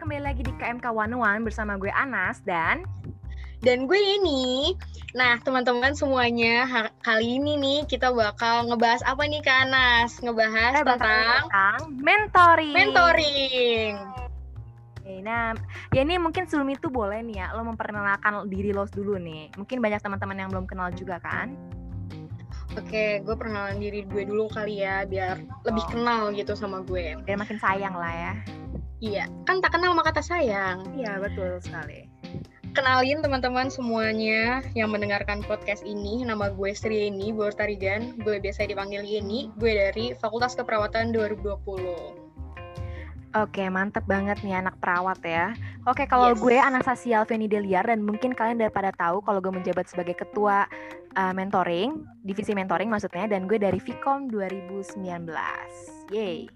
kembali lagi di KMK One bersama gue Anas dan dan gue ini. Nah, teman-teman semuanya, kali ini nih kita bakal ngebahas apa nih Kak Anas? Ngebahas tentang, tentang mentoring. Mentoring. Oke, nah, ya ini mungkin sebelum itu boleh nih ya, lo memperkenalkan diri lo dulu nih. Mungkin banyak teman-teman yang belum kenal juga kan? Oke, gue perkenalan diri gue dulu kali ya, biar oh. lebih kenal gitu sama gue. Biar makin sayang lah ya. Iya, kan tak kenal maka kata sayang. Iya, betul sekali. Kenalin teman-teman semuanya yang mendengarkan podcast ini. Nama gue Sri Yeni Bortarigan. Gue biasa dipanggil Yeni. Gue dari Fakultas Keperawatan 2020. Oke, mantep banget nih anak perawat ya. Oke, kalau yes. gue Anastasia Alveni Deliar dan mungkin kalian udah pada tahu kalau gue menjabat sebagai ketua uh, mentoring, divisi mentoring maksudnya, dan gue dari Vcom 2019. Yeay.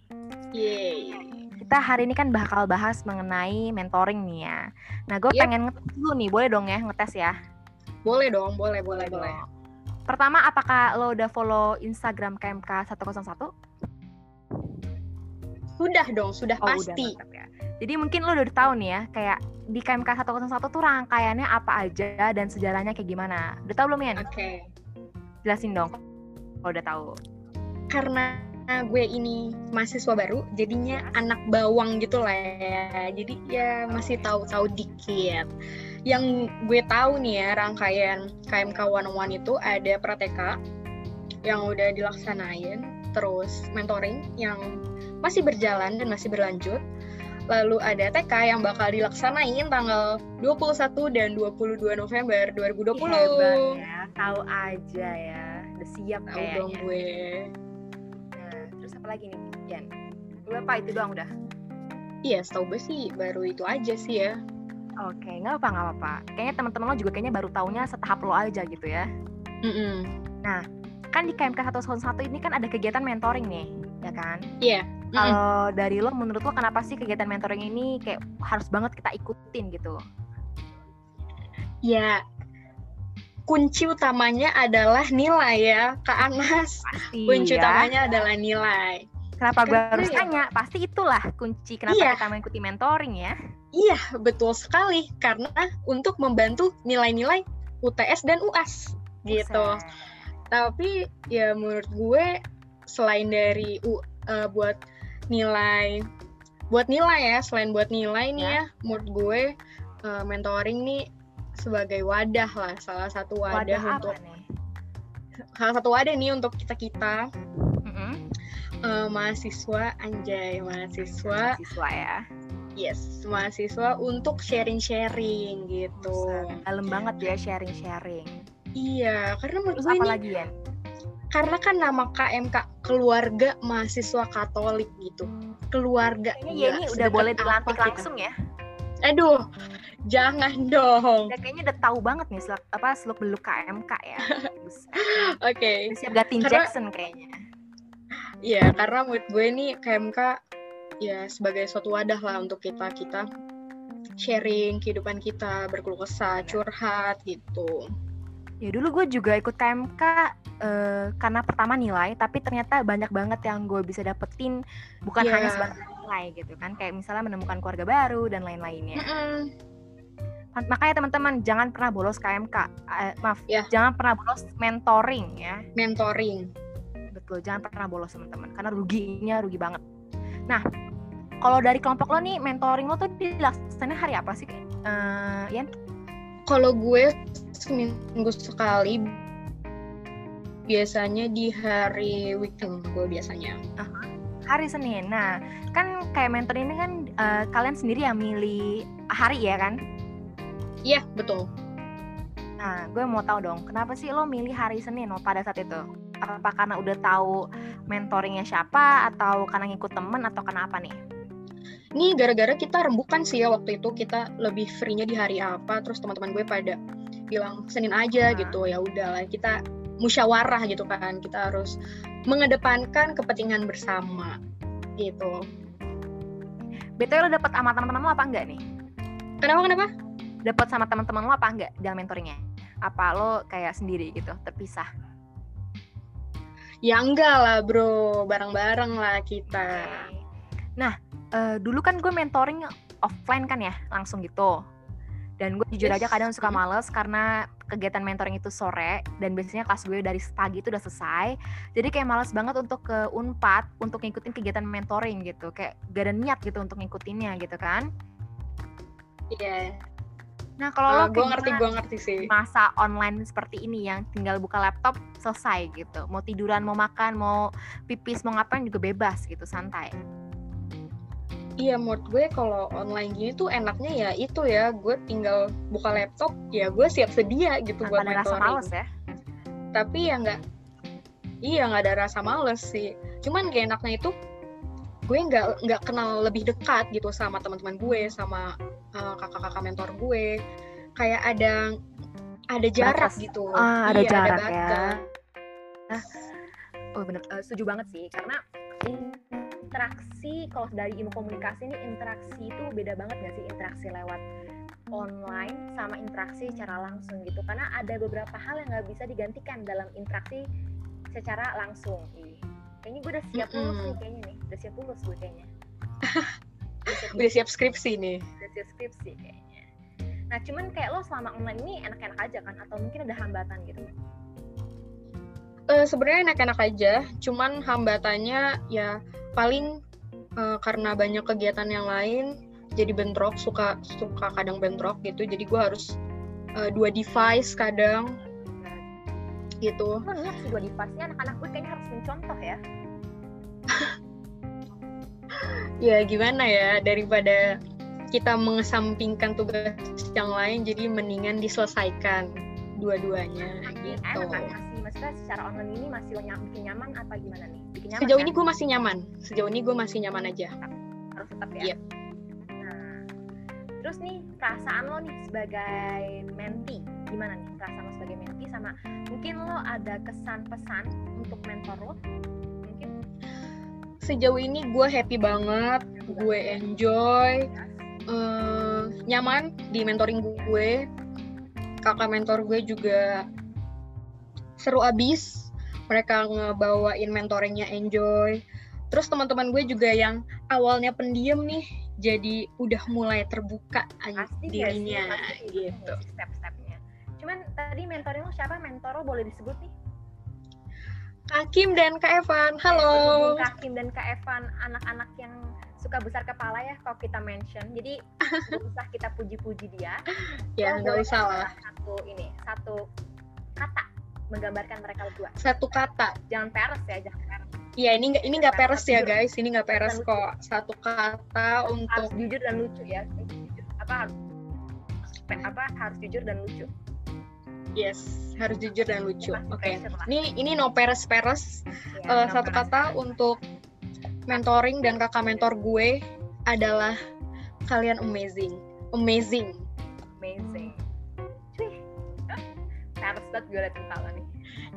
Yeay kita hari ini kan bakal bahas mengenai mentoring nih ya. Nah, gue yep. pengen ngetes dulu nih, boleh dong ya ngetes ya? Boleh dong, boleh, boleh, boleh. Pertama, apakah lo udah follow Instagram KMK 101? Sudah dong, sudah oh, pasti. Udah. Jadi mungkin lo udah tahu nih ya, kayak di KMK 101 tuh rangkaiannya apa aja dan sejarahnya kayak gimana. Udah tahu belum, Yan? Oke. Okay. Jelasin dong kalau udah tahu. Karena gue ini mahasiswa baru, jadinya anak bawang gitu lah ya. Jadi ya masih tahu-tahu dikit. Yang gue tahu nih ya rangkaian KMK One One itu ada prateka yang udah dilaksanain, terus mentoring yang masih berjalan dan masih berlanjut. Lalu ada TK yang bakal dilaksanain tanggal 21 dan 22 November 2020. Hebat ya, tahu aja ya. Udah siap tahu kayaknya. dong gue apa lagi nih Jan lu apa itu doang udah iya setahu gue sih baru itu aja sih ya oke nggak apa nggak apa kayaknya teman-teman lo juga kayaknya baru taunya setahap lo aja gitu ya mm -mm. nah kan di KMK satu ini kan ada kegiatan mentoring nih ya kan iya yeah. Mm -mm. kalau dari lo menurut lo kenapa sih kegiatan mentoring ini kayak harus banget kita ikutin gitu ya kunci utamanya adalah nilai ya Kak Anas. Pasti, kunci ya. utamanya adalah nilai. Kenapa gue harus ya? tanya? Pasti itulah kunci kenapa iya. kita mengikuti mentoring ya. Iya, betul sekali. Karena untuk membantu nilai-nilai UTS dan UAS gitu. Tapi ya menurut gue selain dari U, uh, buat nilai. Buat nilai ya, selain buat nilai nih ya, ya menurut gue uh, mentoring nih sebagai wadah lah salah satu wadah, wadah untuk nih? salah satu wadah nih untuk kita kita mm-hmm. uh, mahasiswa anjay mahasiswa. Mahasiswa ya. Yes mahasiswa untuk sharing sharing gitu dalam banget ya sharing sharing iya karena menurut gue apa lagi ya karena kan nama KMK keluarga mahasiswa Katolik gitu keluarga ya ini udah boleh dilantik langsung ya aduh Jangan dong. Ya, kayaknya udah tahu banget nih seluk, apa seluk beluk KMK ya. Oke. Okay. Siap Gatin karena, Jackson kayaknya. Iya, karena menurut gue nih KMK ya sebagai suatu wadah lah untuk kita kita sharing kehidupan kita, berkeluh kesah, curhat gitu. Ya dulu gue juga ikut KMK uh, eh, karena pertama nilai, tapi ternyata banyak banget yang gue bisa dapetin bukan yeah. hanya sebagai nilai gitu kan, kayak misalnya menemukan keluarga baru dan lain-lainnya. Mm -mm makanya teman-teman jangan pernah bolos KMK uh, eh, maaf ya. jangan pernah bolos mentoring ya mentoring betul jangan pernah bolos teman-teman karena ruginya rugi banget nah kalau dari kelompok lo nih mentoring lo tuh dilaksanain hari apa sih uh, Yan kalau gue seminggu sekali biasanya di hari weekend gue biasanya uh -huh. hari Senin nah kan kayak mentor ini kan uh, kalian sendiri yang milih hari ya kan Iya, betul. Nah, gue mau tahu dong, kenapa sih lo milih hari Senin lo pada saat itu? Apa karena udah tahu mentoringnya siapa, atau karena ngikut temen, atau karena apa nih? Ini gara-gara kita rembukan sih ya waktu itu kita lebih free-nya di hari apa, terus teman-teman gue pada bilang Senin aja nah. gitu, ya udahlah kita musyawarah gitu kan, kita harus mengedepankan kepentingan bersama gitu. Betul lo dapet sama teman-teman lo apa enggak nih? Kenapa kenapa? dapat sama teman-teman lo apa enggak dalam mentoringnya? Apa lo kayak sendiri gitu, terpisah? Ya enggak lah bro, bareng-bareng lah kita. Nah, uh, dulu kan gue mentoring offline kan ya langsung gitu dan gue jujur aja kadang suka males karena kegiatan mentoring itu sore dan biasanya kelas gue dari pagi itu udah selesai. Jadi kayak males banget untuk ke unpad untuk ngikutin kegiatan mentoring gitu. Kayak gak ada niat gitu untuk ngikutinnya gitu kan. Iya. Yeah. nah kalau uh, lo gue ngerti gue ngerti sih. masa online seperti ini yang tinggal buka laptop selesai gitu. Mau tiduran mau makan mau pipis mau ngapain juga bebas gitu santai Iya menurut gue kalau online gini tuh enaknya ya itu ya gue tinggal buka laptop ya gue siap sedia gitu Tanpa buat ada rasa males ya? Tapi ya nggak iya nggak ada rasa males sih. Cuman gak enaknya itu gue nggak nggak kenal lebih dekat gitu sama teman-teman gue sama uh, kakak-kakak mentor gue. Kayak ada ada jarak Batas. gitu. Ah, ada iya, jarak ada ya nah, oh bener. Uh, setuju banget sih karena interaksi kalau dari ilmu komunikasi ini interaksi itu beda banget gak sih? Interaksi lewat online sama interaksi secara langsung gitu. Karena ada beberapa hal yang nggak bisa digantikan dalam interaksi secara langsung. Kayaknya gue udah siap lulus nih kayaknya nih. Udah siap lulus gue kayaknya. Udah siap skripsi nih. Udah siap skripsi kayaknya. Nah cuman kayak lo selama online ini enak-enak aja kan? Atau mungkin ada hambatan gitu uh, sebenarnya enak-enak aja cuman hambatannya ya paling uh, karena banyak kegiatan yang lain jadi bentrok suka suka kadang bentrok gitu jadi gue harus uh, dua device kadang gitu Benar sih dua device anak-anak gue kayaknya harus mencontoh ya ya gimana ya daripada kita mengesampingkan tugas yang lain jadi mendingan diselesaikan dua-duanya gitu. Enak kan? Masih, maksudnya secara online ini masih bikin nyaman apa gimana nih? nyaman, sejauh kan? ini gue masih nyaman. Sejauh ini gue masih nyaman aja. Harus tetap ya? Yep. nah terus nih perasaan lo nih sebagai menti gimana nih perasaan lo sebagai menti sama mungkin lo ada kesan pesan untuk mentor lo? Mungkin? Sejauh ini gue happy banget gue enjoy uh, nyaman di mentoring gue. Kakak mentor gue juga seru abis. Mereka ngebawain mentoringnya enjoy. Terus teman-teman gue juga yang awalnya pendiam nih jadi udah mulai terbuka pasti dirinya sih, gitu. step-stepnya. Cuman tadi mentoring lo siapa? Mentor lo boleh disebut nih? Kak Kim dan Kak Evan, halo. Ya, Kak Kim dan Kak Evan, anak-anak yang suka besar kepala ya kalau kita mention. Jadi usah kita puji-puji dia. Ya nggak usah lah. Satu ini, satu kata menggambarkan mereka berdua. Satu kata. Jangan peres ya jangan peres. Iya ini nggak ini nggak peres ya guys. Ini nggak peres kok. Satu kata untuk harus jujur dan lucu ya. Apa harus apa harus jujur dan lucu? Yes harus jujur dan lucu. Oke. okay. ini ini no peres peres ya, uh, no satu peres, kata untuk mentoring dan kakak mentor gue adalah kalian amazing. Amazing. Amazing banget gue liat kepala nih.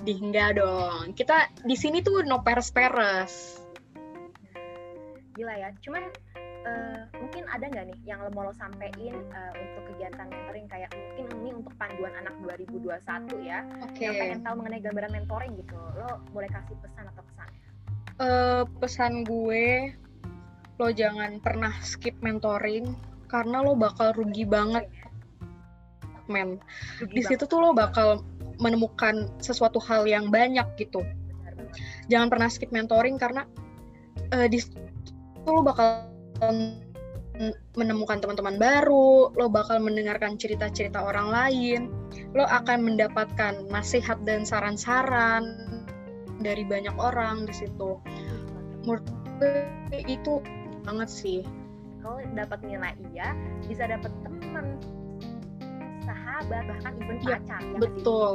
Di enggak dong. Kita di sini tuh no peres peres. Gila ya. Cuman uh, mungkin ada nggak nih yang lo mau lo sampein uh, untuk kegiatan mentoring? Kayak mungkin ini untuk panduan anak 2021 ya. Okay. yang pengen tahu mengenai gambaran mentoring gitu. Lo boleh kasih pesan atau kesan? Uh, pesan gue lo jangan pernah skip mentoring karena lo bakal rugi banget. Men di situ tuh lo bakal menemukan sesuatu hal yang banyak gitu jangan pernah skip mentoring karena uh, di situ lo bakal menemukan teman-teman baru, lo bakal mendengarkan cerita-cerita orang lain, lo akan mendapatkan nasihat dan saran-saran dari banyak orang di situ. Menurut itu banget sih. Kalau dapat nilai iya, bisa dapat teman, sahabat bahkan even ya, pacar ya betul.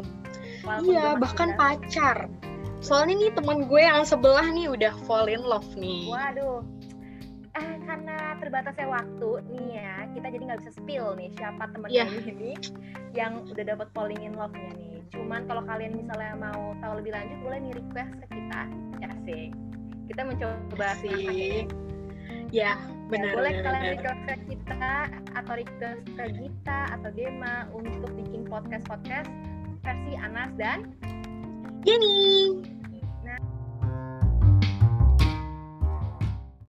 Iya bahkan pacar. Soalnya nih teman gue yang sebelah nih udah fall in love nih. Waduh. Eh, karena terbatasnya waktu nih ya kita jadi nggak bisa spill nih siapa teman yeah. ini yang udah dapat falling in love-nya nih. Cuman kalau kalian misalnya mau tahu lebih lanjut boleh nih request ke kita. Ya sih? Kita mencoba sih ya benar, boleh benar, kalian request ke kita atau request ke kita atau Dema untuk bikin podcast podcast versi Anas dan Jenny